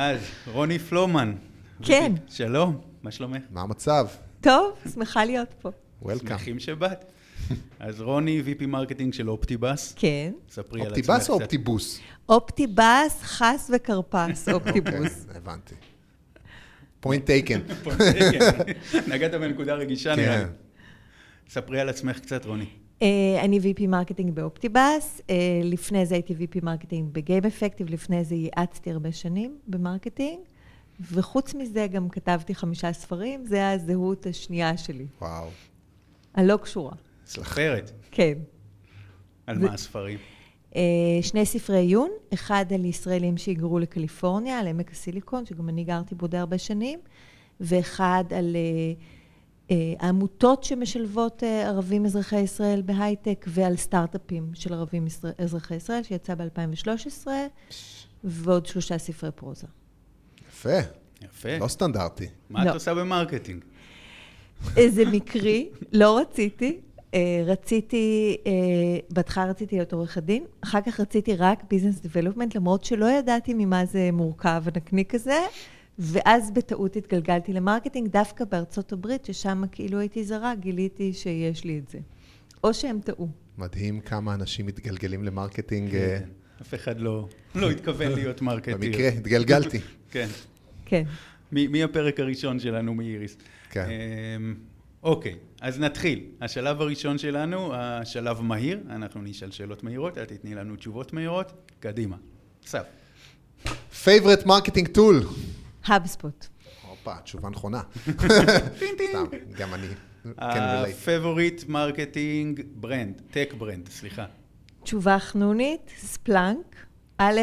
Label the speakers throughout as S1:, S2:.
S1: אז, רוני פלומן.
S2: כן.
S1: שלום, מה שלומך?
S3: מה המצב?
S2: טוב, שמחה להיות פה.
S3: welcome.
S1: שמחים שבאת. אז רוני, VP marketing של אופטיבאס.
S2: כן.
S1: ספרי על עצמך
S3: אופטיבאס או. אופטיבוס?
S2: אופטיבאס, חס וכרפס, אופטיבוס.
S3: הבנתי. point taken.
S1: כן, נגעת בנקודה רגישה נראה לי.
S3: כן.
S1: ספרי על עצמך קצת, רוני.
S2: אה, אני VP marketing באופטיבאס, אה, לפני זה הייתי VP marketing ב GamEffective, לפני זה ייעצתי הרבה שנים ב marketing, וחוץ מזה גם כתבתי חמישה ספרים, זה הזהות השנייה שלי,
S3: וואו.
S2: הלא קשורה.
S1: סופרת.
S2: כן.
S1: על
S2: זה-
S1: מה הספרים?
S2: אה, שני ספרי עיון, אחד על ישראלים שהיגרו לקליפורניה, על עמק הסיליקון, שגם אני גרתי בו די הרבה שנים, ואחד על אה, העמותות שמשלבות אה, ערבים אזרחי ישראל בהייטק, ועל סטארט-אפים של ערבים אזרחי ישראל, שיצא ב-2013, ועוד שלושה ספרי פרוזה.
S3: יפה.
S1: יפה.
S3: לא סטנדרטי.
S1: מה את
S2: לא.
S1: עושה ב marketing?
S2: זה מקרי, לא רציתי. אה, רציתי, אה, בהתחלה רציתי להיות עורכת דין, אחר כך רציתי רק business development, למרות שלא ידעתי ממה זה מורכב הנקניק הזה, ואז בטעות התגלגלתי ל marketing, דווקא בארצות הברית, ששם כאילו הייתי זרה, גיליתי שיש לי את זה. או שהם טעו.
S3: מדהים כמה אנשים מתגלגלים ל marketing. אה,
S1: כן. אף אחד לא לא התכוון להיות marketing.
S3: במקרה, התגלגלתי.
S1: כן.
S2: כן.
S1: מ- מי הפרק הראשון שלנו מאיריס?
S3: כן.
S1: אמ, אוקיי, אז נתחיל. השלב הראשון שלנו, השלב מהיר, אנחנו נשאל שאלות מהירות, את תתני לנו תשובות מהירות, קדימה. סף.
S3: פייברט מרקטינג טול.
S2: האבספוט.
S3: הופה, תשובה נכונה. סתם, גם אני.
S1: אה.
S3: ה
S1: favorite marketing brand, tech brand, סליחה.
S2: תשובה חנונית, Splunk. א',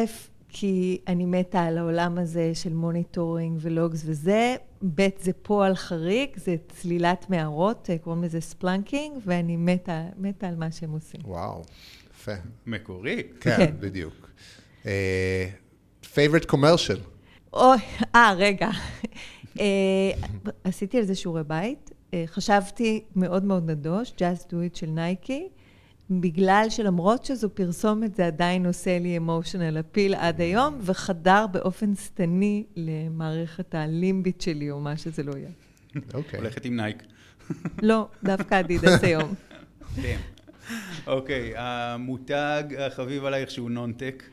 S2: כי אני מתה על העולם הזה של monitoring ו logs וזה. ב', זה פועל חריג, זה צלילת מערות, אה, קוראים לזה spelunking, ואני מתה, מתה על מה שהם עושים.
S3: וואו, יפה.
S1: מקורי.
S3: כן,
S2: כן.
S3: בדיוק. Favorite commercial.
S2: אוי, אה, רגע. אה, עשיתי על זה שיעורי בית. אה, חשבתי מאוד מאוד נדוש, Just Do It של נייקי, בגלל שלמרות שזו פרסומת, זה עדיין עושה לי emotional appeal עד היום, וחדר באופן שטני למערכת הלימבית שלי, או מה שזה לא יהיה.
S3: אוקיי.
S1: הולכת עם נייק.
S2: לא, דווקא אדידס היום.
S1: כן. אוקיי, המותג החביב עלייך שהוא
S2: non-tech.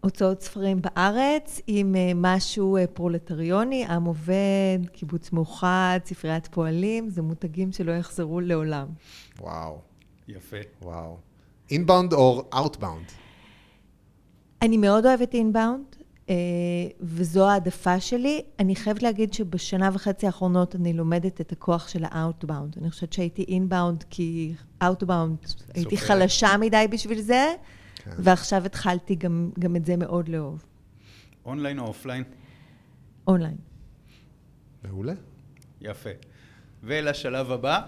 S2: הוצאות ספרים בארץ עם אה, משהו אה, פרולטרי, עם עובד, קיבוץ מאוחד, ספריית פועלים, זה מותגים שלא יחזרו לעולם.
S3: וואו,
S1: יפה.
S3: וואו. Inbound או outbound?
S2: אני מאוד אוהבת inbound, אה, וזו העדפה שלי. אני חייבת להגיד שבשנה וחצי האחרונות אני לומדת את הכוח של ה outbound. אני חושבת שהייתי inbound כי outbound, הייתי. חלשה מדי בשביל זה,
S3: כן.
S2: ועכשיו התחלתי גם, גם את זה מאוד לאהוב.
S1: אונליין או offline?
S2: Online.
S3: מעולה.
S1: יפה. ולשלב הבא,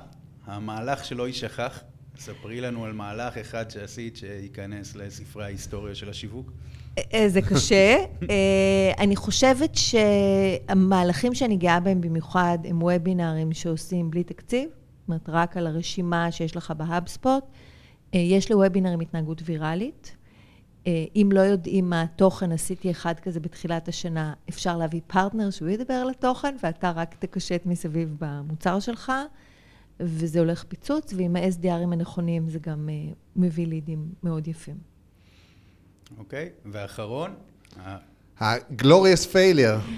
S1: המהלך שלא יישכח. ספרי לנו על מהלך אחד שעשית שייכנס לספרי ההיסטוריה של השיווק.
S2: אה, זה קשה. אה, אני חושבת שהמהלכים שאני גאה בהם במיוחד הם וובינארים שעושים בלי תקציב, זאת אומרת, רק על הרשימה שיש לך ב HubSpot. אה, יש לוובינארים התנהגות ויראלית. אה, אם לא יודעים מה התוכן, עשיתי אחד כזה בתחילת השנה, אפשר להביא פרטנר שהוא ידבר על התוכן, ואתה רק תקשט מסביב במוצר שלך, וזה הולך פיצוץ, ועם ה-SDRים הנכונים זה גם אה, מביא לידים מאוד יפים.
S1: אוקיי? ואחרון, ה-
S3: ה-glorious failure.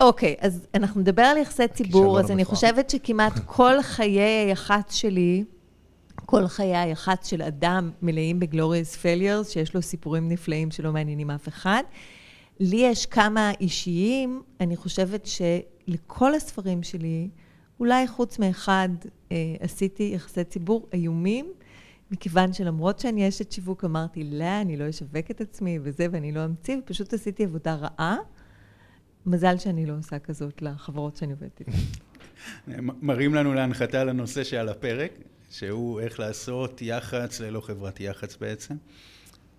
S2: אוקיי, אז אנחנו נדבר על יחסי ציבור, אז אני. חושבת שכמעט כל חיי היח"צ שלי, כל חיי היח"צ של אדם מלאים בגלוריאס פליורס, שיש לו סיפורים נפלאים שלא מעניינים אף אחד. לי יש כמה אישיים, אני חושבת שלכל הספרים שלי, אולי חוץ מאחד, אה, עשיתי יחסי ציבור איומים, מכיוון שלמרות שאני אשת שיווק, אמרתי, לא, אני לא אשווק את עצמי וזה, ואני לא אמציא, ופשוט עשיתי עבודה רעה. מזל שאני לא עושה כזאת לחברות שאני עובדת איתן.
S1: מראים לנו להנחתה לנושא שעל הפרק, שהוא איך לעשות יח"צ ללא חברת יח"צ בעצם.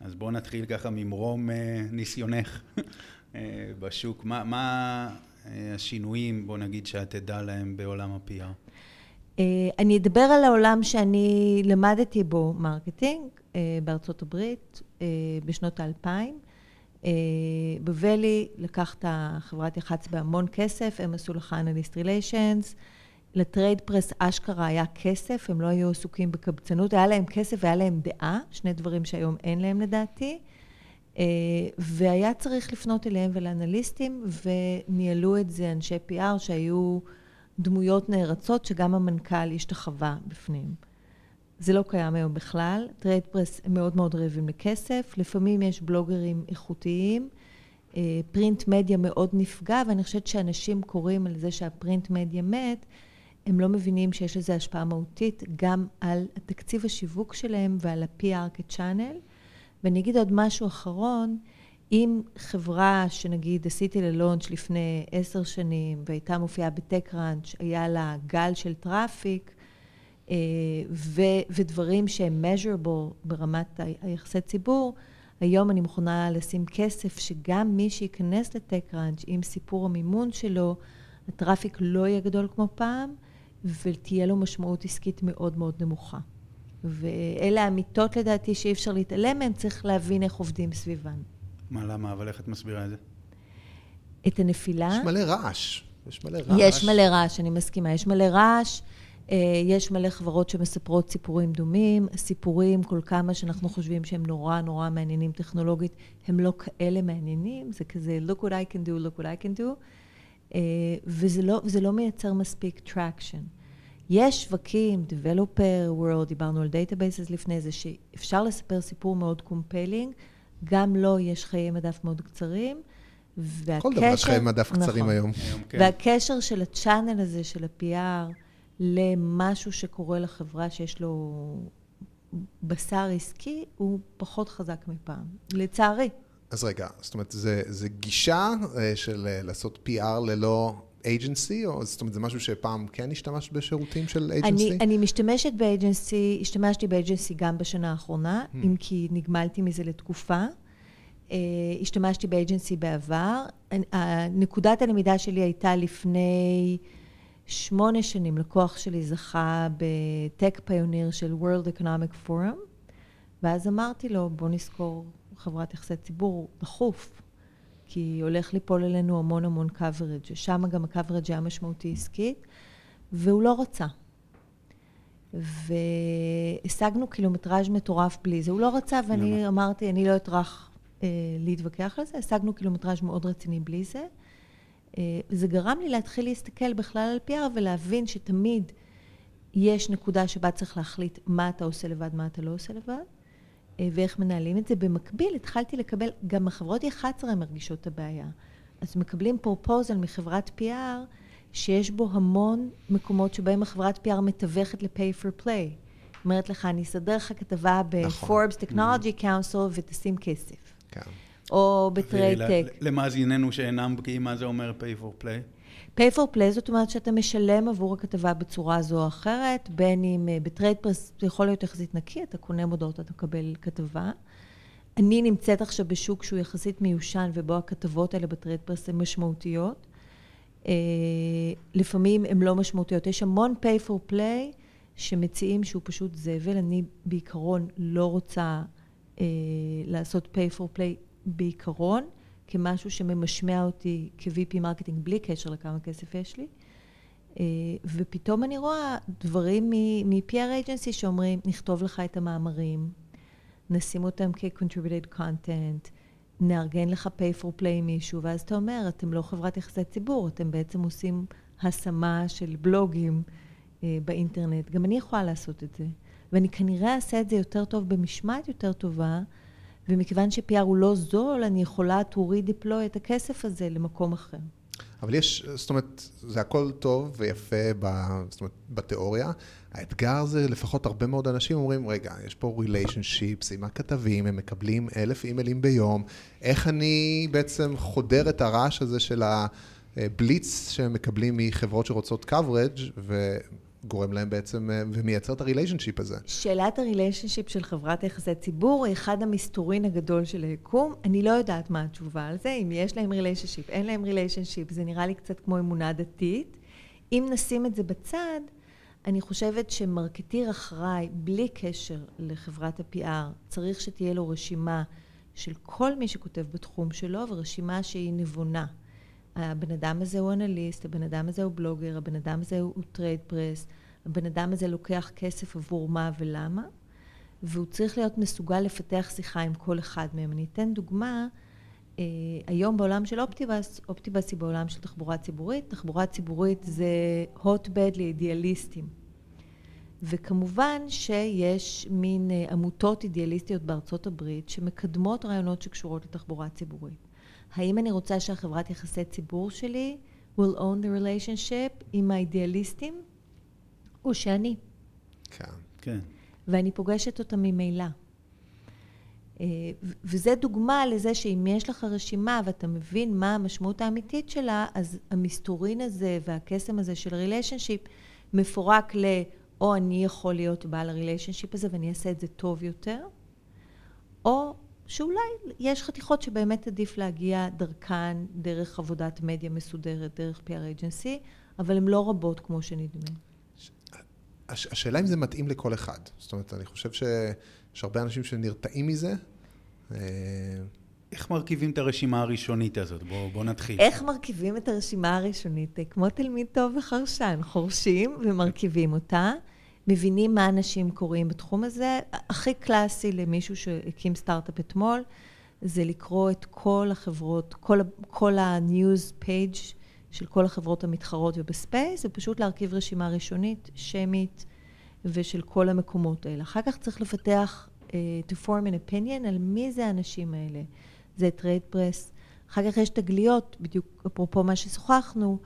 S1: אז בואו נתחיל ככה ממרום אה, ניסיונך אה, בשוק. מה, מה אה, השינויים, בואו נגיד, שאת תדע להם בעולם ה-PR?
S2: אני אדבר על העולם שאני למדתי בו מרקטינג בארצות הברית בשנות האלפיים. בבלי לקח את החברת יח"צ בהמון כסף, הם עשו לך analyst relations. ל trade press אשכרה היה כסף, הם לא היו עסוקים בקבצנות, היה להם כסף והיה להם דעה, שני דברים שהיום אין להם לדעתי. אה, והיה צריך לפנות אליהם ולאנליסטים, וניהלו את זה אנשי PR שהיו דמויות נערצות, שגם המנכ"ל השתחווה בפנים. זה לא קיים היום בכלל. Trade press הם מאוד מאוד רעבים לכסף, לפעמים יש בלוגרים איכותיים. Print אה, מדיה מאוד נפגע, ואני חושבת שאנשים קוראים על זה שה print media מת, הם לא מבינים שיש לזה השפעה מהותית גם על התקציב השיווק שלהם ועל ה-PR כ channel. ואני אגיד עוד משהו אחרון, אם חברה שנגיד עשיתי ל launch לפני עשר שנים והייתה מופיעה ב TechCrunch, היה לה גל של traffic אה, ו- ודברים שהם measurable ברמת היחסי ציבור, היום אני מוכנה לשים כסף שגם מי שייכנס ל TechCrunch עם סיפור המימון שלו, הטראפיק לא יהיה גדול כמו פעם, ותהיה לו משמעות עסקית מאוד מאוד נמוכה. ואלה האמיתות לדעתי שאי אפשר להתעלם מהן, צריך להבין איך עובדים סביבן.
S1: מה, למה? אבל איך את מסבירה את זה?
S2: את הנפילה...
S3: יש מלא רעש. יש מלא רעש.
S2: יש מלא רעש, אני מסכימה. יש מלא רעש. אה, יש מלא חברות שמספרות סיפורים דומים, סיפורים כל כמה שאנחנו חושבים שהם נורא נורא מעניינים טכנולוגית, הם לא כאלה מעניינים, זה כזה look what I can do, look what I can do, וזה לא, וזה לא מייצר מספיק traction. יש שווקים, Developer World, דיברנו על Databases לפני זה, שאפשר לספר סיפור מאוד compelling, גם לו יש חיי מדף מאוד קצרים,
S3: והקשר... כל דבר יש חיי מדף קצרים נכון. היום. היום
S2: כן. והקשר של ה channel הזה, של ה-PR, למשהו שקורה לחברה שיש לו בשר עסקי, הוא פחות חזק מפעם, לצערי.
S3: אז רגע, זאת אומרת, זה, זה גישה אה, של אה, לעשות PR ללא אייג'נסי, או זאת אומרת, זה משהו שפעם כן השתמשת בשירותים של אייג'נסי?
S2: אני, אני משתמשת באייג'נסי, השתמשתי באייג'נסי גם בשנה האחרונה, hmm. אם כי נגמלתי מזה לתקופה. Uh, השתמשתי באייג'נסי בעבר. נקודת הלמידה שלי הייתה לפני שמונה שנים, לקוח שלי זכה בטק פיוניר של World Economic Forum, ואז אמרתי לו, בוא נזכור חברת יחסי ציבור דחוף. כי הולך ליפול עלינו המון המון coverage, ששם גם ה-coverage היה משמעותי עסקית, והוא לא רצה. והשגנו קילומטראז' מטורף בלי זה. הוא לא רצה, ואני אמרתי, אני לא אטרח אה, להתווכח על זה, השגנו קילומטראז' מאוד רציני בלי זה. אה, זה גרם לי להתחיל להסתכל בכלל על PR ולהבין שתמיד יש נקודה שבה צריך להחליט מה אתה עושה לבד, מה אתה לא עושה לבד. אה, ואיך מנהלים את זה. במקביל התחלתי לקבל, גם החברות י-11 מרגישות את הבעיה. אז מקבלים פרופוזל מחברת PR שיש בו המון מקומות שבהם החברת PR מתווכת ל-pay for play. אומרת לך, אני אסדר לך כתבה ב-Forbes נכון. Technology Council ותשים כסף. כן. או בטרייטק.
S1: למאזיננו שאינם בקיאים, מה זה אומר pay for play?
S2: Pay for play זאת אומרת שאתה משלם עבור הכתבה בצורה זו או אחרת, בין אם אה, ב trade press זה יכול להיות יחסית נקי, אתה קונה מודעות, אתה מקבל כתבה. אני נמצאת עכשיו בשוק שהוא יחסית מיושן ובו הכתבות האלה ב trade press הן משמעותיות. אה, לפעמים הן לא משמעותיות. יש המון pay for play שמציעים שהוא פשוט זבל. אני בעיקרון לא רוצה אה, לעשות pay for play בעיקרון. כמשהו שממשמע אותי כ-VP marketing בלי קשר לכמה כסף יש לי. אה, ופתאום אני רואה דברים מ-PR agency שאומרים, נכתוב לך את המאמרים, נשים אותם כ-contributed content, נארגן לך pay for play עם מישהו, ואז אתה אומר, אתם לא חברת יחסי ציבור, אתם בעצם עושים השמה של בלוגים אה, באינטרנט. גם אני יכולה לעשות את זה. ואני כנראה אעשה את זה יותר טוב במשמעת יותר טובה, ומכיוון ש-PR הוא לא זול, אני יכולה to redeploy את הכסף הזה למקום אחר.
S3: אבל יש, זאת אומרת, זה הכל טוב ויפה ב, זאת אומרת, בתיאוריה. האתגר זה, לפחות הרבה מאוד אנשים אומרים, רגע, יש פה ריליישנשיפס עם הכתבים, הם מקבלים אלף אימיילים ביום, איך אני בעצם חודר את הרעש הזה של הבליץ שהם מקבלים מחברות שרוצות coverage, גורם להם בעצם אה, ומייצר את ה-relationship הזה.
S2: שאלת ה-relationship של חברת יחסי ציבור היא אחד המסתורין הגדול של היקום. אני לא יודעת מה התשובה על זה, אם יש להם relationship, אין להם relationship, זה נראה לי קצת כמו אמונה דתית. אם נשים את זה בצד, אני חושבת ש-marketeer אחראי, בלי קשר לחברת ה-PR, צריך שתהיה לו רשימה של כל מי שכותב בתחום שלו, ורשימה שהיא נבונה. הבן אדם הזה הוא אנליסט, הבן אדם הזה הוא בלוגר, הבן אדם הזה הוא trade press, הבן אדם הזה לוקח כסף עבור מה ולמה, והוא צריך להיות מסוגל לפתח שיחה עם כל אחד מהם. אני אתן דוגמה, אה, היום בעולם של Optibus, Optibus היא בעולם של תחבורה ציבורית, תחבורה ציבורית זה hotbed לאידיאליסטים. וכמובן שיש מין אה, עמותות אידיאליסטיות בארצות הברית שמקדמות רעיונות שקשורות לתחבורה ציבורית. האם אני רוצה שהחברת יחסי ציבור שלי will own the relationship עם האידיאליסטים, או שאני?
S3: כן.
S1: כן.
S2: ואני פוגשת אותם ממילא. אה, וזה דוגמה לזה שאם יש לך רשימה ואתה מבין מה המשמעות האמיתית שלה, אז המסתורין הזה והקסם הזה של ריליישנשיפ מפורק ל... או אני יכול להיות בעל הריליישנשיפ הזה ואני אעשה את זה טוב יותר, או שאולי יש חתיכות שבאמת עדיף להגיע דרכן, דרך עבודת מדיה מסודרת, דרך PR agency, אבל הן לא רבות כמו שנדמה.
S3: הש, השאלה אם זה מתאים לכל אחד. זאת אומרת, אני חושב שיש הרבה אנשים שנרתעים מזה. אה,
S1: איך מרכיבים את הרשימה הראשונית הזאת? בואו בוא נתחיל.
S2: איך מרכיבים את הרשימה הראשונית? כמו תלמיד טוב וחרשן, חורשים ומרכיבים אותה. מבינים מה אנשים קוראים בתחום הזה. הכי קלאסי למישהו שהקים סטארט-אפ אתמול, זה לקרוא את כל החברות, כל, כל ה-news page של כל החברות המתחרות וב-space, ופשוט להרכיב רשימה ראשונית, שמית, ושל כל המקומות האלה. אחר כך צריך לפתח, uh, to form an opinion על מי זה האנשים האלה. זה trade press. אחר כך יש תגליות, בדיוק אפרופו מה ששוחחנו,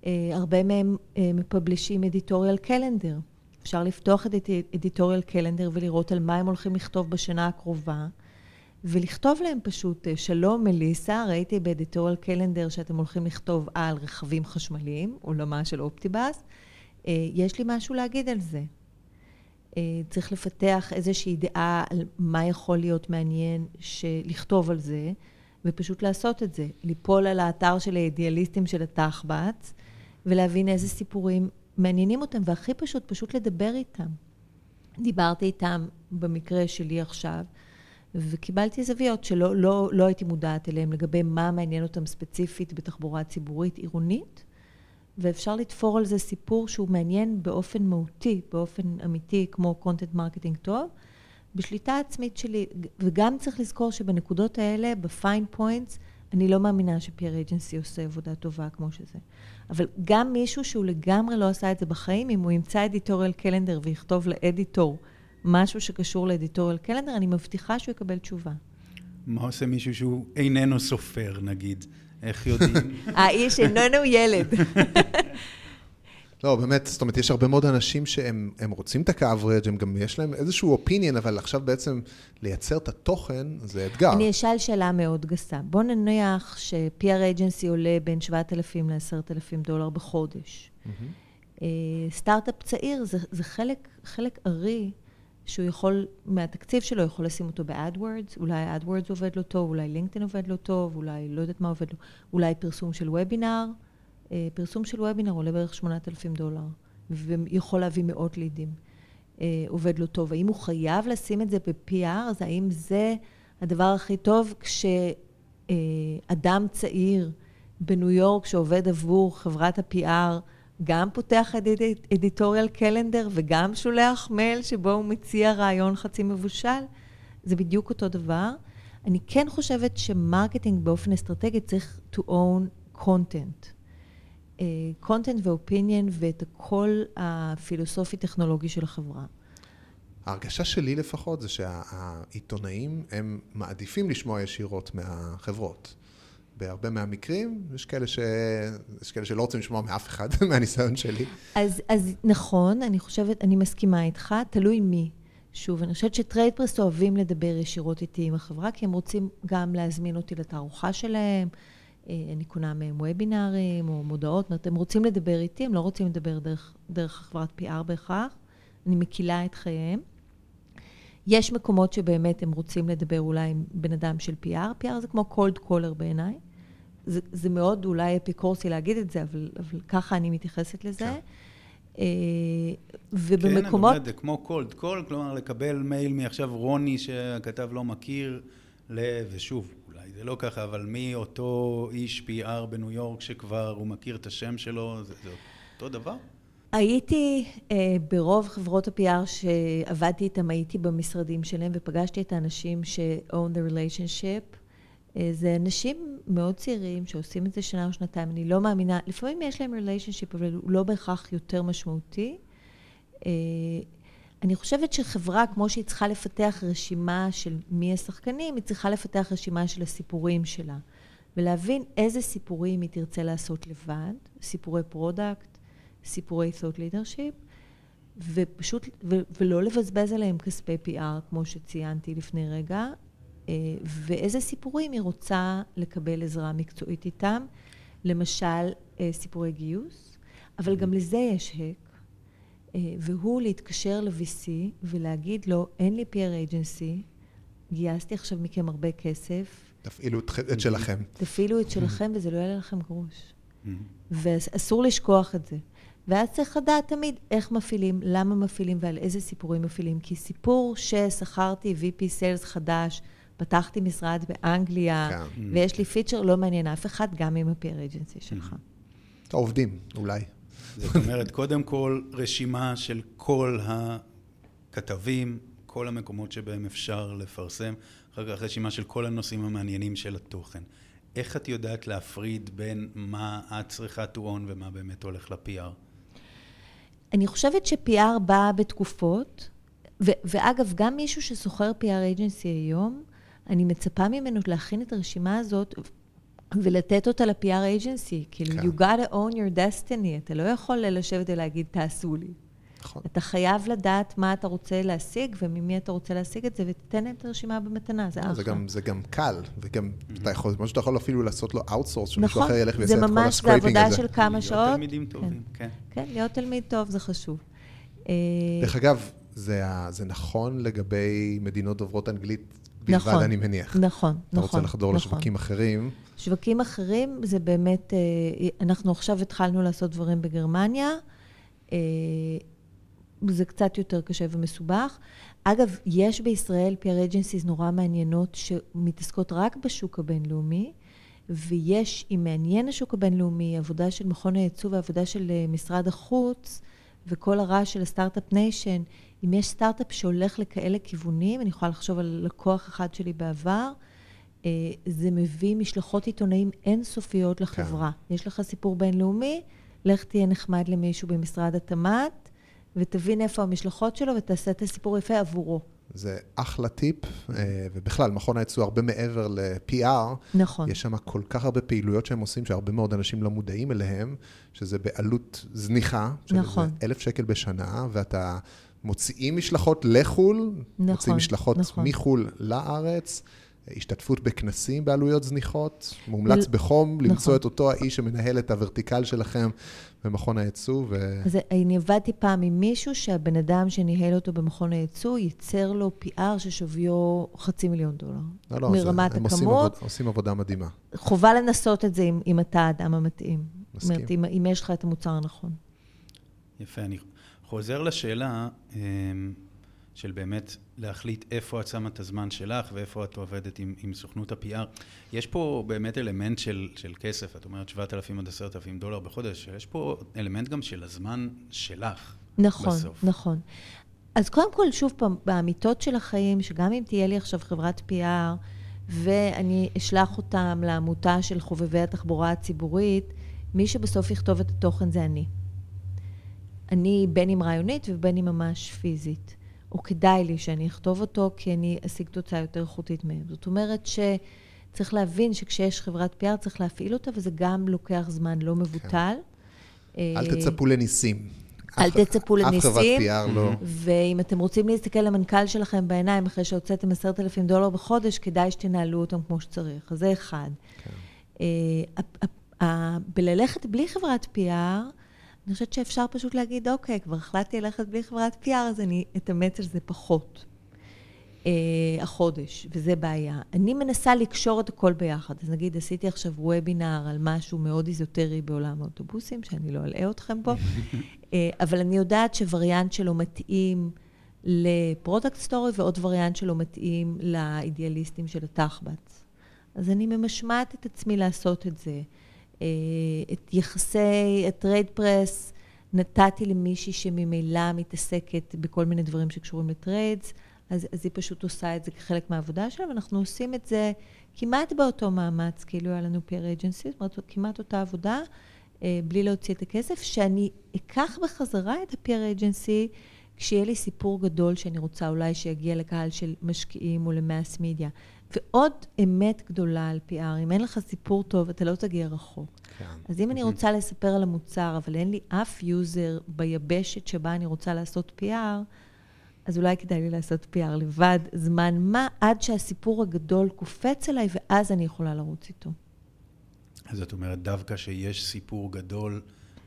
S2: uh, הרבה מהם uh, מפבלישים אדיטוריאל קלנדר. אפשר לפתוח את אדיטוריאל קלנדר ולראות על מה הם הולכים לכתוב בשנה הקרובה, ולכתוב להם פשוט, אה, שלום מליסה, ראיתי באדיטוריאל קלנדר שאתם הולכים לכתוב על רכבים חשמליים, עולמה של אופטיבאס, אה, יש לי משהו להגיד על זה. אה, צריך לפתח איזושהי דעה על מה יכול להיות מעניין לכתוב על זה, ופשוט לעשות את זה. ליפול על האתר של האידיאליסטים של התחב"צ, ולהבין איזה סיפורים מעניינים אותם, והכי פשוט, פשוט לדבר איתם. דיברתי איתם במקרה שלי עכשיו, וקיבלתי זוויות שלא לא, לא הייתי מודעת אליהן לגבי מה מעניין אותם ספציפית בתחבורה ציבורית עירונית, ואפשר לתפור על זה סיפור שהוא מעניין באופן מהותי, באופן אמיתי, כמו content marketing טוב, בשליטה עצמית שלי, וגם צריך לזכור שבנקודות האלה, ב-fine points, אני לא מאמינה ש-PR agency עושה עבודה טובה כמו שזה. אבל גם מישהו שהוא לגמרי לא עשה את זה בחיים, אם הוא ימצא editorial calendar ויכתוב ל-editor משהו שקשור ל-editorial calendar, אני מבטיחה שהוא יקבל תשובה.
S1: מה עושה מישהו שהוא איננו סופר, נגיד? איך יודעים?
S2: האיש איננו ילד.
S3: לא, באמת, זאת אומרת, יש הרבה מאוד אנשים שהם רוצים את ה-coverage, הם גם, יש להם איזשהו opinion, אבל עכשיו בעצם לייצר את התוכן זה אתגר.
S2: אני אשאל שאלה מאוד גסה. בוא נניח ש-PR agency עולה בין 7,000 ל-10,000 דולר בחודש. Mm-hmm. סטארט-אפ צעיר זה, זה חלק, חלק ארי שהוא יכול, מהתקציב שלו, יכול לשים אותו ב-AdWords, אולי AdWords עובד לו טוב, אולי לינקדאין עובד לו טוב, אולי לא יודעת מה עובד לו, אולי פרסום של וובינר. אה, פרסום של וובינר עולה בערך 8,000 דולר, ויכול להביא מאות לידים. אה, עובד לו טוב. האם הוא חייב לשים את זה ב-PR? אז האם זה הדבר הכי טוב כשאדם צעיר בניו יורק שעובד עבור חברת ה-PR גם פותח editorial calendar וגם שולח מייל שבו הוא מציע רעיון חצי מבושל? זה בדיוק אותו דבר. אני כן חושבת ש-marketing באופן אסטרטגי צריך to own content. content ו-opinion ואת הקול הפילוסופי-טכנולוגי של החברה.
S3: ההרגשה שלי לפחות זה שהעיתונאים הם מעדיפים לשמוע ישירות מהחברות. בהרבה מהמקרים, יש כאלה, ש... יש כאלה שלא רוצים לשמוע מאף אחד, מהניסיון שלי.
S2: אז, אז נכון, אני חושבת, אני מסכימה איתך, תלוי מי. שוב, אני חושבת ש-trade press אוהבים לדבר ישירות איתי עם החברה, כי הם רוצים גם להזמין אותי לתערוכה שלהם, אה, אני קונה מהם וובינארים או מודעות, זאת אומרת, הם רוצים לדבר איתי, הם לא רוצים לדבר דרך, דרך חברת PR בהכרח, אני מקילה את חייהם. יש מקומות שבאמת הם רוצים לדבר אולי עם בן אדם של PR, PR זה כמו cold caller בעיניי. זה, זה מאוד אולי אפיקורסי להגיד את זה, אבל, אבל ככה אני מתייחסת לזה. כן.
S1: אה, ובמקומות... כן, אבל זה כמו cold call, כלומר לקבל מייל מעכשיו רוני שהכתב לא מכיר. ל... ושוב, זה לא ככה, אבל מי אותו איש PR בניו יורק שכבר הוא מכיר את השם שלו, זה, זה אותו דבר?
S2: הייתי אה, ברוב חברות ה-PR שעבדתי איתם, הייתי במשרדים שלהם ופגשתי את האנשים ש-own the relationship. אה, זה אנשים מאוד צעירים שעושים את זה שנה או שנתיים, אני לא מאמינה, לפעמים יש להם ריליישנשיפ, אבל הוא לא בהכרח יותר משמעותי. אה, אני חושבת שחברה, כמו שהיא צריכה לפתח רשימה של מי השחקנים, היא צריכה לפתח רשימה של הסיפורים שלה, ולהבין איזה סיפורים היא תרצה לעשות לבד, סיפורי product, סיפורי thought leadership, ופשוט, ו- ולא לבזבז עליהם כספי PR, כמו שציינתי לפני רגע, אה, ואיזה סיפורים היא רוצה לקבל עזרה מקצועית איתם, למשל אה, סיפורי גיוס, אבל גם לזה יש הק, והוא להתקשר ל-VC ולהגיד לו, אין לי PR agency, גייסתי עכשיו מכם הרבה כסף.
S3: תפעילו את שלכם.
S2: תפעילו את שלכם וזה לא יעלה לכם גרוש. ואסור לשכוח את זה. ואז צריך לדעת תמיד איך מפעילים, למה מפעילים ועל איזה סיפורים מפעילים. כי סיפור ששכרתי VP Sales חדש, פתחתי משרד באנגליה, כן. ויש לי פיצ'ר, לא מעניין אף אחד, גם עם ה-PR agency שלך.
S3: העובדים, אולי.
S1: זאת אומרת, קודם כל, רשימה של כל הכתבים, כל המקומות שבהם אפשר לפרסם, אחר כך רשימה של כל הנושאים המעניינים של התוכן. איך את יודעת להפריד בין מה את צריכה to own ומה באמת הולך ל-PR?
S2: אני חושבת ש-PR בא בתקופות, ו- ואגב, גם מישהו ששוכר PR agency היום, אני מצפה ממנו להכין את הרשימה הזאת ולתת אותה ל-PR agency. כאילו, כן. you gotta own your destiny. אתה לא יכול לשבת ולהגיד, תעשו לי. נכון. אתה חייב לדעת מה אתה רוצה להשיג וממי אתה רוצה להשיג את זה, ותתן להם את הרשימה במתנה, זה אחלה.
S3: זה גם, זה גם קל, וגם אתה יכול, כמו שאתה יכול אפילו לעשות לו outsource, שמישהו נכון, אחר ילך ויעשה את כל
S2: ה-scraping הזה. זה ממש, זה עבודה של כמה להיות שעות.
S1: להיות תלמידים טובים, כן.
S2: כן, כן, להיות תלמיד טוב זה חשוב.
S3: דרך אגב, זה, זה נכון לגבי מדינות דוברות אנגלית בלבד, נכון, אני מניח.
S2: נכון, נכון.
S3: אתה רוצה נכון, לחדור נכון. לשווקים אחרים.
S2: שווקים אחרים זה באמת, אה, אנחנו עכשיו התחלנו לעשות דברים בגרמניה. אה, זה קצת יותר קשה ומסובך. אגב, יש בישראל PR agencies נורא מעניינות שמתעסקות רק בשוק הבינלאומי, ויש, אם מעניין השוק הבינלאומי, עבודה של מכון הייצוא ועבודה של אה, משרד החוץ, וכל הרעש של ה-Startup Nation, אם יש סטארט-אפ שהולך לכאלה כיוונים, אני יכולה לחשוב על לקוח אחד שלי בעבר, אה, זה מביא משלחות עיתונאים אינסופיות לחברה. כן. יש לך סיפור בינלאומי, לך תהיה נחמד למישהו במשרד התמ"ת, ותבין איפה המשלחות שלו ותעשה את הסיפור יפה עבורו.
S3: זה אחלה טיפ, אה, ובכלל, מכון הייצוא הרבה מעבר ל-PR.
S2: נכון.
S3: יש שם כל כך הרבה פעילויות שהם עושים, שהרבה מאוד אנשים לא מודעים אליהם, שזה בעלות זניחה.
S2: נכון.
S3: אלף שקל בשנה, ואתה מוציאים משלחות לחו"ל, נכון, מוציאים משלחות נכון. מחו"ל לארץ. השתתפות בכנסים בעלויות זניחות, מומלץ בחום נכון. למצוא את אותו האיש שמנהל את הוורטיקל שלכם במכון הייצוא. ו...
S2: אז אני עבדתי פעם עם מישהו שהבן אדם שניהל אותו במכון הייצוא ייצר לו PR ששוויו חצי מיליון דולר. לא, לא, מרמת
S3: זה, הם עושים, עבוד, עושים עבודה מדהימה.
S2: חובה לנסות את זה אם, אם אתה האדם המתאים. מסכים. זאת אומרת, אם, אם יש לך את המוצר הנכון.
S1: יפה, אני חוזר לשאלה, אמ, של באמת להחליט איפה את שמה את הזמן שלך ואיפה את עובדת עם, עם סוכנות ה-PR. יש פה באמת אלמנט של, של כסף, את אומרת 7,000 עד 10,000 דולר בחודש, יש פה אלמנט גם של הזמן שלך
S2: נכון,
S1: בסוף.
S2: נכון, נכון. אז קודם כל, שוב פעם, באמיתות של החיים, שגם אם תהיה לי עכשיו חברת PR, ואני אשלח אותם לעמותה של חובבי התחבורה הציבורית, מי שבסוף יכתוב את התוכן זה אני. אני בין אם רעיונית ובין אם ממש פיזית. או כדאי לי שאני אכתוב אותו, כי אני אשיג תוצאה יותר איכותית מהם. זאת אומרת שצריך להבין שכשיש חברת PR צריך להפעיל אותה, וזה גם לוקח זמן לא מבוטל.
S3: כן. אל תצפו לניסים.
S2: אל תצפו לניסים. אף חברת
S3: PR לא.
S2: ואם אתם רוצים להסתכל למנכ"ל שלכם בעיניים אחרי שהוצאתם עשרת אלפים דולר בחודש, כדאי שתנהלו אותם כמו שצריך. אז זה אחד. כן. אה, בללכת בלי חברת PR, אני חושבת שאפשר פשוט להגיד, אוקיי, כבר החלטתי ללכת בלי חברת PR, אז אני אתאמץ על זה פחות. אה, החודש, וזה בעיה. אני מנסה לקשור את הכל ביחד. אז נגיד, עשיתי עכשיו וובינר על משהו מאוד איזוטרי בעולם האוטובוסים, שאני לא אלאה אתכם פה, אה, אבל אני יודעת שווריאנט שלו מתאים ל-product story, ועוד וריאנט שלו מתאים לאידיאליסטים של התחב"צ. אז אני ממשמעת את עצמי לעשות את זה. אה, את יחסי ה-trade press נתתי למישהי שממילא מתעסקת בכל מיני דברים שקשורים ל-trades, אז, אז היא פשוט עושה את זה כחלק מהעבודה שלה, ואנחנו עושים את זה כמעט באותו מאמץ, כאילו היה לנו PR agency, זאת אומרת, כמעט אותה עבודה, אה, בלי להוציא את הכסף, שאני אקח בחזרה את ה-PR agency כשיהיה לי סיפור גדול שאני רוצה אולי שיגיע לקהל של משקיעים או למאס מדיה. ועוד אמת גדולה על PR, אם אין לך סיפור טוב, אתה לא תגיע רחוק. כן. אז אם אני רוצה לספר על המוצר, אבל אין לי אף user ביבשת שבה אני רוצה לעשות PR, אז אולי כדאי לי לעשות PR לבד, זמן מה, עד שהסיפור הגדול קופץ אליי, ואז אני יכולה לרוץ איתו.
S1: אז את אומרת, דווקא שיש סיפור גדול,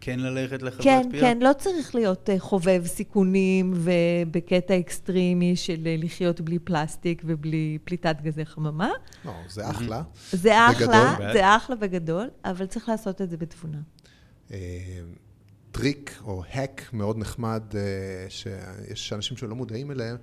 S1: כן ללכת לחברת
S2: כן,
S1: PR?
S2: כן, כן, לא צריך להיות uh, חובב סיכונים ובקטע אקסטרימי של uh, לחיות בלי פלסטיק ובלי פליטת גזי חממה.
S3: לא, זה אחלה.
S2: זה אחלה, זה אחלה בגדול, אבל צריך לעשות את זה בתבונה. אה,
S3: טריק או hack מאוד נחמד, אה, שיש אנשים שלא מודעים אליהם,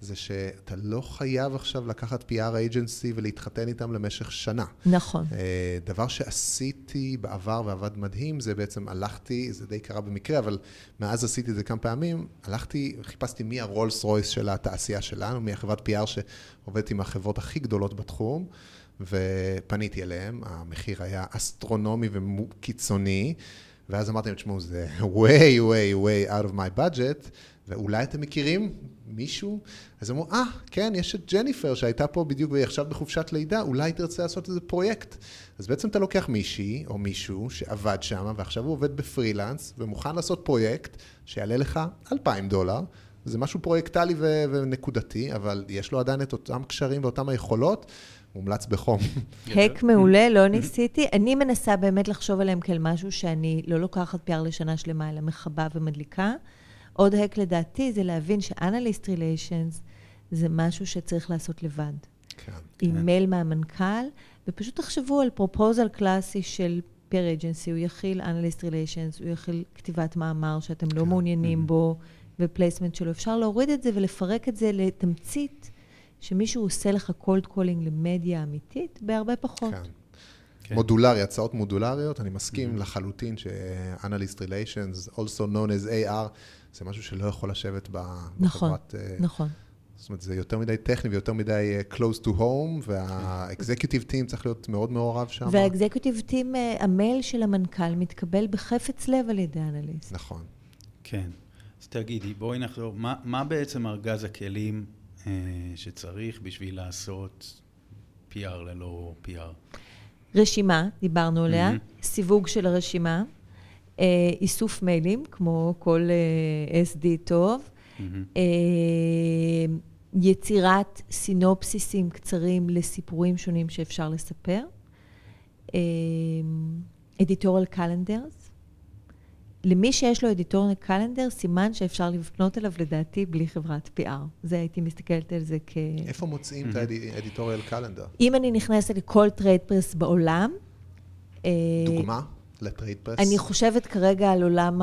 S3: זה שאתה לא חייב עכשיו לקחת PR agency ולהתחתן איתם למשך שנה.
S2: נכון.
S3: אה, דבר שעשיתי בעבר ועבד מדהים, זה בעצם הלכתי, זה די קרה במקרה, אבל מאז עשיתי את זה כמה פעמים, הלכתי, חיפשתי מי ה Rolls Royce של התעשייה שלנו, מי החברת PR שעובדת עם החברות הכי גדולות בתחום. ופניתי אליהם, המחיר היה אסטרונומי וקיצוני, ואז אמרתי להם, תשמעו, זה way, way, way out of my budget, ואולי אתם מכירים מישהו? אז אמרו, אה, ah, כן, יש את ג'ניפר שהייתה פה בדיוק והיא עכשיו בחופשת לידה, אולי תרצה לעשות איזה פרויקט. אז בעצם אתה לוקח מישהי או מישהו שעבד שם, ועכשיו הוא עובד בפרילנס, ומוכן לעשות פרויקט שיעלה לך 2,000 דולר. זה משהו פרויקטלי ו- ונקודתי, אבל יש לו עדיין את אותם קשרים ואותם היכולות, מומלץ בחום.
S2: hack מעולה, לא ניסיתי. אני מנסה באמת לחשוב עליהם כאל משהו שאני לא לוקחת PR לשנה שלמה, אלא מכבה ומדליקה. עוד hack לדעתי זה להבין ש analyst relations זה משהו שצריך לעשות לבד. כן. עם. מייל מהמנכ"ל, ופשוט תחשבו על proposal קלאסי של PR agency, הוא יכיל analyst relations, הוא יכיל כתיבת מאמר שאתם לא כן. מעוניינים mm-hmm. בו, ו placement שלו. אפשר להוריד את זה ולפרק את זה לתמצית שמישהו עושה לך cold calling למדיה אמיתית בהרבה פחות. כן.
S3: כן. מודולרי, הצעות מודולריות, אני מסכים mm-hmm. לחלוטין ש-Analyst Relations, also known as AR, זה משהו שלא יכול לשבת
S2: נכון, בחברת... נכון, נכון.
S3: זאת אומרת, זה יותר מדי טכני ויותר מדי uh, close to home, וה-executive team צריך להיות מאוד מעורב שם.
S2: וה-executive team, uh, המייל של המנכ"ל מתקבל בחפץ לב על ידי אנליסט.
S3: נכון.
S1: כן. אז תגידי, בואי נחזור, מה, מה בעצם ארגז הכלים אה, שצריך בשביל לעשות PR ללא PR?
S2: רשימה, דיברנו עליה, mm-hmm. סיווג של הרשימה, אה, איסוף מיילים, כמו כל אה, SD טוב, mm-hmm. אה, יצירת סינופסיסים קצרים לסיפורים שונים שאפשר לספר, editorial calendars, למי שיש לו editorial calendar, סימן שאפשר לפנות אליו לדעתי בלי חברת PR. זה הייתי מסתכלת על זה כ...
S3: איפה מוצאים את ה editorial calendar?
S2: אם אני נכנסת לכל trade press בעולם...
S3: אה, דוגמה? ל trade press?
S2: אני חושבת כרגע על עולם,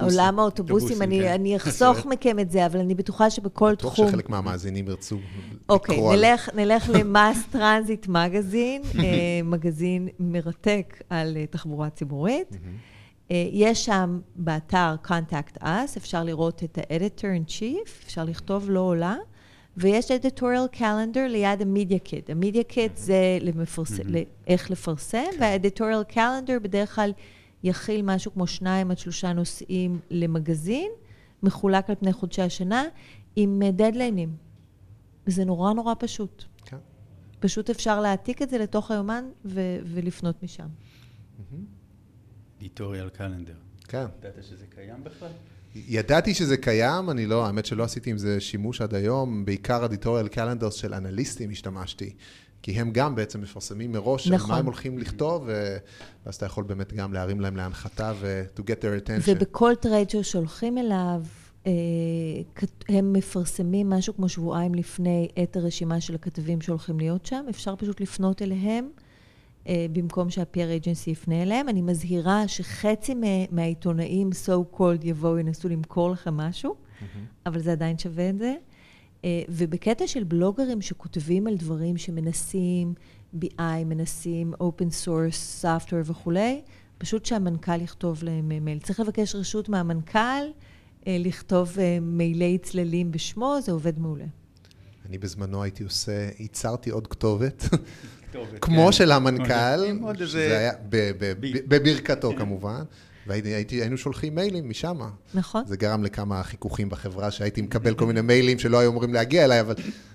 S2: עולם האוטובוסים. אני, כן. אני אחסוך מכם את זה, אבל אני בטוחה שבכל תחום... בטוח
S3: שחלק מהמאזינים ירצו
S2: אוקיי, לקרוא נלך, על... נלך ל Mass Transit Magazine, מגזין מרתק על אה, תחבורה ציבורית. אה, יש שם באתר Contact Us, אפשר לראות את ה-Editor in Chief, אפשר לכתוב לא עולה, ויש editorial calendar ליד ה-Media Kit. ה-Media Kit זה למפרס... איך לפרסם, כן. וה-editorial calendar בדרך כלל יכיל משהו כמו שניים עד שלושה נושאים למגזין, מחולק על פני חודשי השנה, עם דדליינים. וזה נורא נורא פשוט. כן. פשוט אפשר להעתיק את זה לתוך היומן ו- ולפנות משם. Mm-hmm.
S1: Editorial calendar.
S3: כן.
S1: ידעת שזה קיים בכלל?
S3: ידעתי שזה קיים, אני לא, האמת שלא עשיתי עם זה שימוש עד היום, בעיקר editorial calendar של אנליסטים השתמשתי, כי הם גם בעצם מפרסמים מראש נכון. על מה. הם הולכים לכתוב, ואז אתה יכול באמת גם להרים להם להנחתה ו- to get their attention.
S2: ובכל טרייד ששולחים אליו, אה, הם מפרסמים משהו כמו שבועיים לפני את הרשימה של הכתבים שהולכים להיות שם, אפשר פשוט לפנות אליהם. אה, במקום שה-PR agency יפנה אליהם. אני מזהירה שחצי מהעיתונאים so called יבואו, ינסו למכור לכם משהו. אבל זה עדיין שווה את זה. אה, ובקטע של בלוגרים שכותבים על דברים שמנסים BI, מנסים open source, software וכולי, פשוט שהמנכ"ל יכתוב להם מייל. צריך לבקש רשות מהמנכ"ל אה, לכתוב אה, מיילי צללים בשמו, זה עובד מעולה.
S3: אני בזמנו הייתי עושה, ייצרתי עוד כתובת,
S1: כתובת,
S3: כמו
S1: כן.
S3: של המנכ"ל. שזה היה ב- ב-
S1: בי.
S3: ב- בברכתו כמובן, והיינו שולחים מיילים משם.
S2: נכון?
S3: זה גרם לכמה חיכוכים בחברה, שהייתי מקבל כל מיני מיילים שלא היו אמורים להגיע אליי, אבל,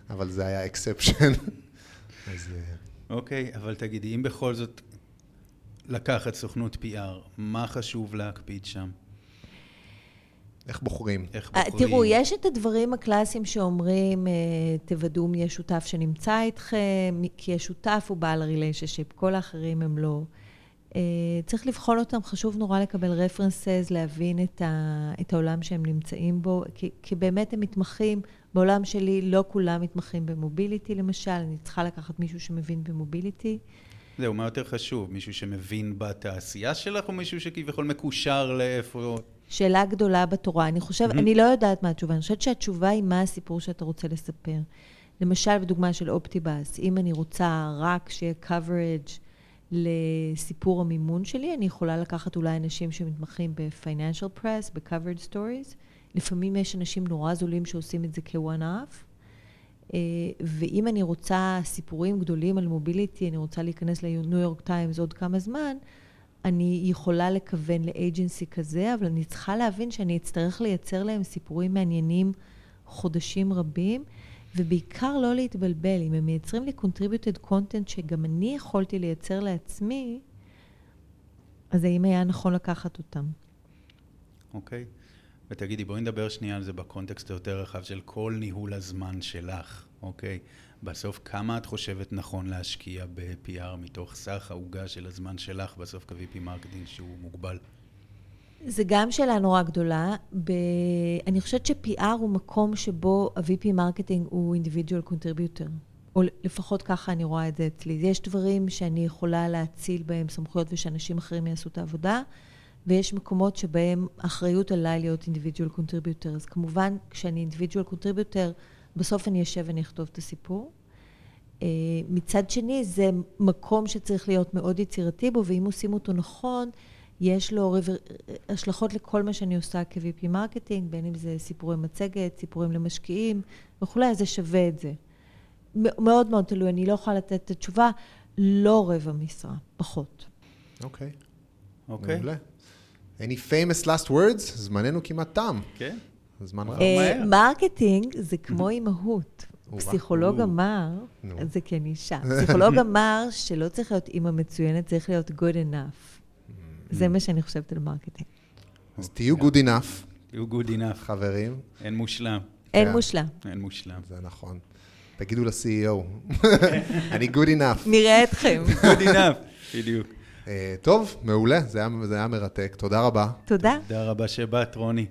S3: אבל זה היה exception. אז אה,
S1: אוקיי, אבל תגידי, אם בכל זאת לקחת סוכנות PR, מה חשוב להקפיד שם?
S3: איך בוחרים?
S1: איך
S2: אה,
S1: בוחרים?
S2: תראו, יש את הדברים הקלאסיים שאומרים, אה, תוודאו מי השותף שנמצא איתכם, כי השותף הוא בעל הריליישנשיפ, כל האחרים הם לא. אה, צריך לבחון אותם, חשוב נורא לקבל רפרנסס, להבין את, ה, את העולם שהם נמצאים בו, כי, כי באמת הם מתמחים, בעולם שלי לא כולם מתמחים במוביליטי למשל, אני צריכה לקחת מישהו שמבין במוביליטי.
S1: זהו, מה יותר חשוב? מישהו שמבין בתעשייה שלך, או מישהו שכביכול מקושר לאיפה...
S2: שאלה גדולה בתורה. אני חושב,
S1: Mhm.
S2: אני לא יודעת מה התשובה, אני חושבת שהתשובה היא מה הסיפור שאתה רוצה לספר. למשל, בדוגמה של אופטיבאס, אם אני רוצה רק שיהיה coverage לסיפור המימון שלי, אני יכולה לקחת אולי אנשים שמתמחים ב-financial press, ב-coverage stories. לפעמים יש אנשים נורא זולים שעושים את זה כ-one-off. אה, ואם אני רוצה סיפורים גדולים על מוביליטי, אני רוצה להיכנס לניו יורק טיימס עוד כמה זמן, אני יכולה לכוון לאג'נסי כזה, אבל אני צריכה להבין שאני אצטרך לייצר להם סיפורים מעניינים חודשים רבים, ובעיקר לא להתבלבל. אם הם מייצרים לי contributed content שגם אני יכולתי לייצר לעצמי, אז האם היה נכון לקחת אותם?
S1: אוקיי? ותגידי, בואי נדבר שנייה על זה ב context היותר רחב של כל ניהול הזמן שלך, אוקיי? בסוף, כמה את חושבת נכון להשקיע ב-PR מתוך סך העוגה של הזמן שלך בסוף כ-VP marketing שהוא מוגבל?
S2: זה גם שאלה נורא גדולה. ב... אני חושבת ש-PR הוא מקום שבו ה-VP marketing הוא individual contributor. או לפחות ככה אני רואה את זה אצלי. יש דברים שאני יכולה להאציל בהם סמכויות ושאנשים אחרים יעשו את העבודה, ויש מקומות שבהם האחריות עליי להיות individual contributor. אז כמובן, כשאני individual contributor, בסוף אני אשב ואני אכתוב את הסיפור. אה, מצד שני, זה מקום שצריך להיות מאוד יצירתי בו, ואם עושים אותו נכון, יש לו רוור... השלכות לכל מה שאני עושה כ-VP marketing, בין אם זה סיפורי מצגת, סיפורים למשקיעים וכולי, אז זה שווה את זה. מאוד מאוד תלוי, אני לא יכולה לתת את התשובה, לא רבע משרה, פחות.
S3: אוקיי,
S1: אוקיי?
S3: מעולה. Any famous last words? זמננו כמעט תם.
S1: כן?
S3: זמן רב.
S1: מהר.
S2: Marketing זה כמו אימהות. פסיכולוג. אמר,
S3: נו.
S2: זה כן אישה, פסיכולוג אמר שלא צריך להיות אימא מצוינת, צריך להיות good enough. זה מה שאני חושבת על marketing.
S3: אז תהיו good enough,
S1: תהיו good enough.
S3: חברים.
S1: אין מושלם.
S2: אין
S3: כן.
S2: מושלם.
S1: אין מושלם.
S3: זה נכון. תגידו ל-CEO, אני good enough.
S2: נראה אתכם.
S1: good enough. בדיוק.
S3: אה, טוב, מעולה, זה היה מרתק. תודה רבה.
S2: תודה,
S1: תודה רבה שבאת, רוני.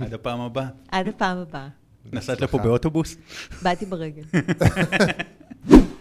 S1: עד הפעם הבאה.
S2: עד הפעם הבאה.
S1: נסעת לפה באוטובוס?
S2: באתי ברגל.